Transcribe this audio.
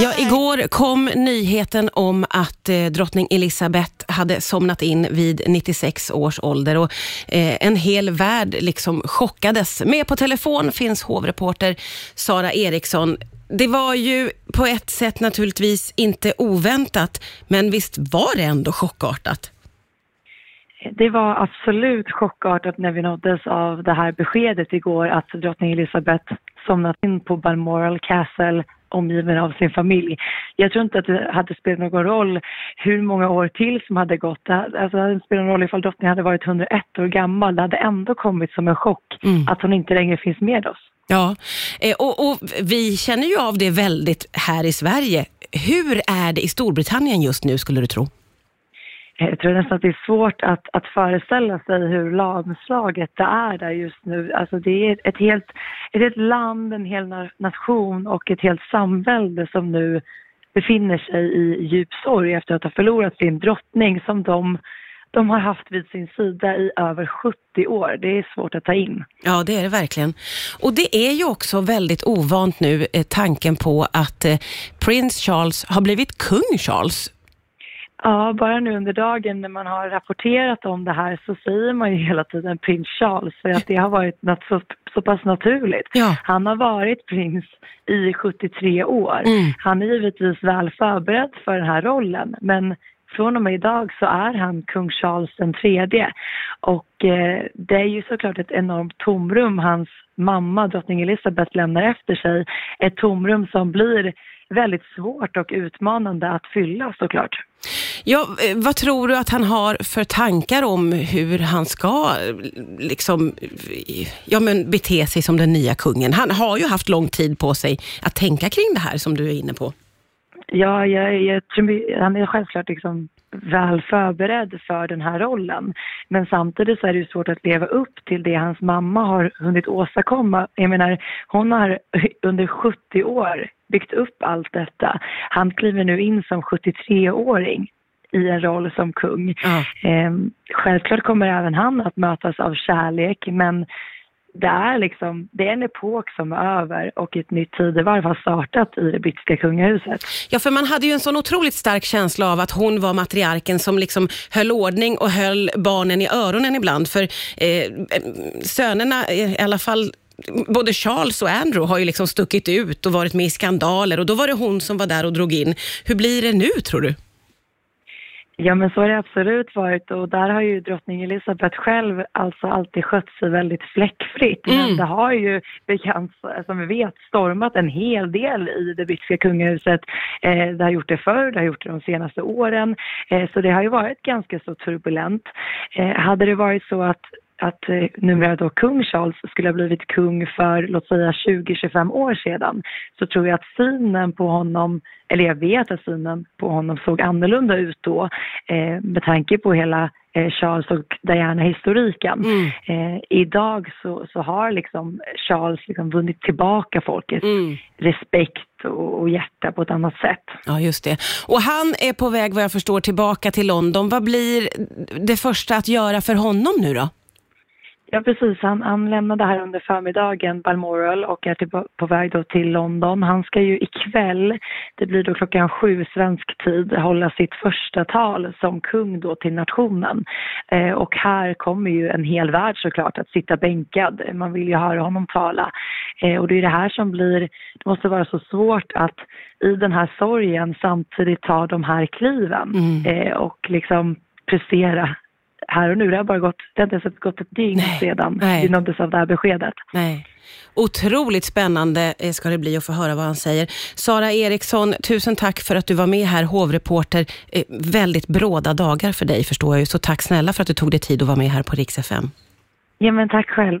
Ja, igår kom nyheten om att eh, drottning Elizabeth hade somnat in vid 96 års ålder och eh, en hel värld liksom chockades. Med på telefon finns hovreporter Sara Eriksson. Det var ju på ett sätt naturligtvis inte oväntat, men visst var det ändå chockartat? Det var absolut chockartat när vi nåddes av det här beskedet igår att drottning Elizabeth somnat in på Balmoral Castle omgiven av sin familj. Jag tror inte att det hade spelat någon roll hur många år till som hade gått. Alltså, det hade spelat någon roll ifall drottningen hade varit 101 år gammal. Det hade ändå kommit som en chock mm. att hon inte längre finns med oss. Ja, eh, och, och, vi känner ju av det väldigt här i Sverige. Hur är det i Storbritannien just nu skulle du tro? Eh, jag tror nästan att det är svårt att, att föreställa sig hur lamslaget det är där just nu. Alltså det är ett helt, ett helt land, en hel nation och ett helt samvälde som nu befinner sig i djup sorg efter att ha förlorat sin drottning som de, de har haft vid sin sida i över 70 år. Det är svårt att ta in. Ja, det är det verkligen. Och det är ju också väldigt ovant nu, eh, tanken på att eh, prins Charles har blivit kung Charles. Ja, bara nu under dagen när man har rapporterat om det här så säger man ju hela tiden prins Charles för att det har varit något så, så pass naturligt. Ja. Han har varit prins i 73 år. Mm. Han är givetvis väl förberedd för den här rollen men från och med idag så är han kung Charles den tredje. Och eh, det är ju såklart ett enormt tomrum hans mamma, drottning Elizabeth, lämnar efter sig. Ett tomrum som blir väldigt svårt och utmanande att fylla såklart. Ja, eh, vad tror du att han har för tankar om hur han ska eh, liksom, eh, ja, men bete sig som den nya kungen? Han har ju haft lång tid på sig att tänka kring det här som du är inne på. Ja, jag, jag, han är självklart liksom väl förberedd för den här rollen. Men samtidigt så är det ju svårt att leva upp till det hans mamma har hunnit åstadkomma. Jag menar, hon har under 70 år byggt upp allt detta. Han kliver nu in som 73-åring i en roll som kung. Mm. självklart kommer även han att mötas av kärlek men det är, liksom, det är en epok som är över och ett nytt tidevarv har startat i det brittiska kungahuset. Ja, för man hade ju en sån otroligt stark känsla av att hon var matriarken som liksom höll ordning och höll barnen i öronen ibland. För eh, sönerna, i alla fall både Charles och Andrew har ju liksom stuckit ut och varit med i skandaler och då var det hon som var där och drog in. Hur blir det nu tror du? Ja men så har det absolut varit och där har ju drottning Elizabeth själv alltså alltid skött sig väldigt fläckfritt. Mm. Men det har ju bekant, som vi vet stormat en hel del i det brittiska kungahuset. Eh, det har gjort det förr, det har gjort det de senaste åren. Eh, så det har ju varit ganska så turbulent. Eh, hade det varit så att att eh, numera då kung Charles skulle ha blivit kung för låt säga 20-25 år sedan så tror jag att synen på honom, eller jag vet att synen på honom såg annorlunda ut då eh, med tanke på hela eh, Charles och Diana-historiken. Mm. Eh, idag så, så har liksom Charles liksom vunnit tillbaka folkets mm. respekt och, och hjärta på ett annat sätt. Ja, just det. Och han är på väg, vad jag förstår, tillbaka till London. Vad blir det första att göra för honom nu då? Ja, precis. Han, han lämnade här under förmiddagen Balmoral och är till, på väg då till London. Han ska ju ikväll, det blir då klockan sju svensk tid, hålla sitt första tal som kung då till nationen. Eh, och här kommer ju en hel värld såklart att sitta bänkad. Man vill ju höra honom tala. Eh, och det är det här som blir, det måste vara så svårt att i den här sorgen samtidigt ta de här kliven mm. eh, och liksom prestera här och nu. Det har bara gått, det har inte ens gått ett dygn nej, sedan nej. vi nåddes av det här beskedet. Nej. Otroligt spännande eh, ska det bli att få höra vad han säger. Sara Eriksson, tusen tack för att du var med här, hovreporter. Eh, väldigt bråda dagar för dig förstår jag ju, så tack snälla för att du tog dig tid att vara med här på Rix FM. Ja men tack själv.